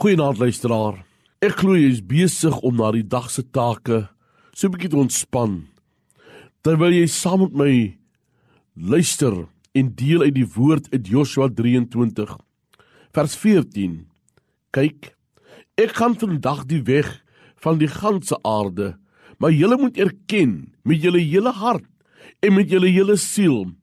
Goeienaand luisteraar. Ek glo jy is besig om na die dag se take so 'n bietjie te ontspan. Terwyl jy saam met my luister en deel uit die woord uit Joshua 23 vers 14. Kyk, ek gaan vandag die weg van die ganse aarde, maar julle moet erken met julle hele hart en met julle hele siel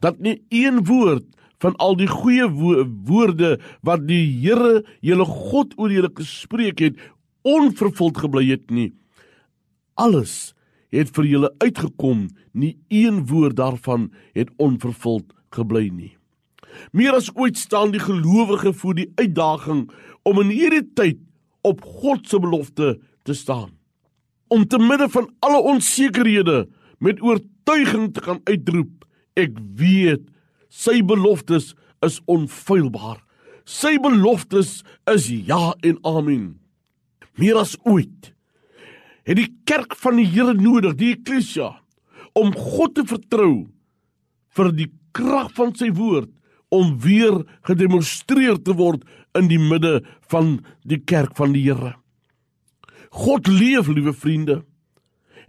dat nie een woord van al die goeie wo woorde wat die Here, julle God oor julle gespreek het, onvervuld gebly het nie. Alles het vir julle uitgekom, nie een woord daarvan het onvervuld gebly nie. Meer as ooit staan die gelowige voor die uitdaging om in hierdie tyd op God se belofte te staan. Om te midde van alle onsekerhede met oortuiging te kan uitroep: Ek weet sy beloftes is onfeilbaar. Sy beloftes is ja en amen. Meer as ooit het die kerk van die Here nodig, die eklesia, om God te vertrou vir die krag van sy woord om weer gedemonstreer te word in die midde van die kerk van die Here. God leef, liewe vriende.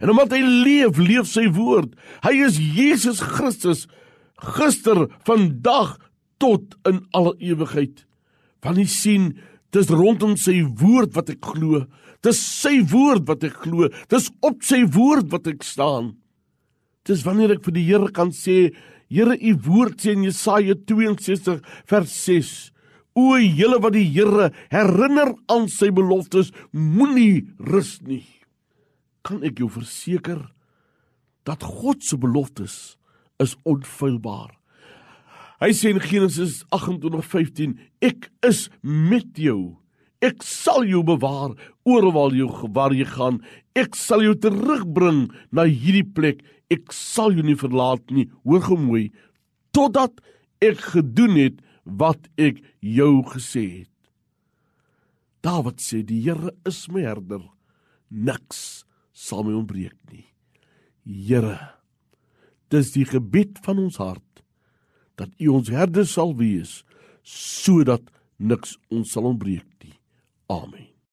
En omdat hy leef, leef sy woord. Hy is Jesus Christus gister, vandag tot in alle ewigheid. Want jy sien, dis rondom sy woord wat ek glo. Dis sy woord wat ek glo. Dis op sy woord wat ek staan. Dis wanneer ek vir die Here kan sê, Here, u woord sê in Jesaja 62 vers 6: O julle wat die Here herinner aan sy beloftes, moenie rus nie. Kan ek jou verseker dat God se beloftes is onfeilbaar. Hy sê in Genesis 28:15, ek is met jou. Ek sal jou bewaar ooral jy waar jy gaan. Ek sal jou terugbring na hierdie plek. Ek sal jou nie verlaat nie. Hoor gemooi totdat ek gedoen het wat ek jou gesê het. Dawid sê die Here is my herder. Niks sal my ontbreek nie. Here dis die gebed van ons hart dat U ons herder sal wees sodat niks ons sal ontbreek nie. Amen.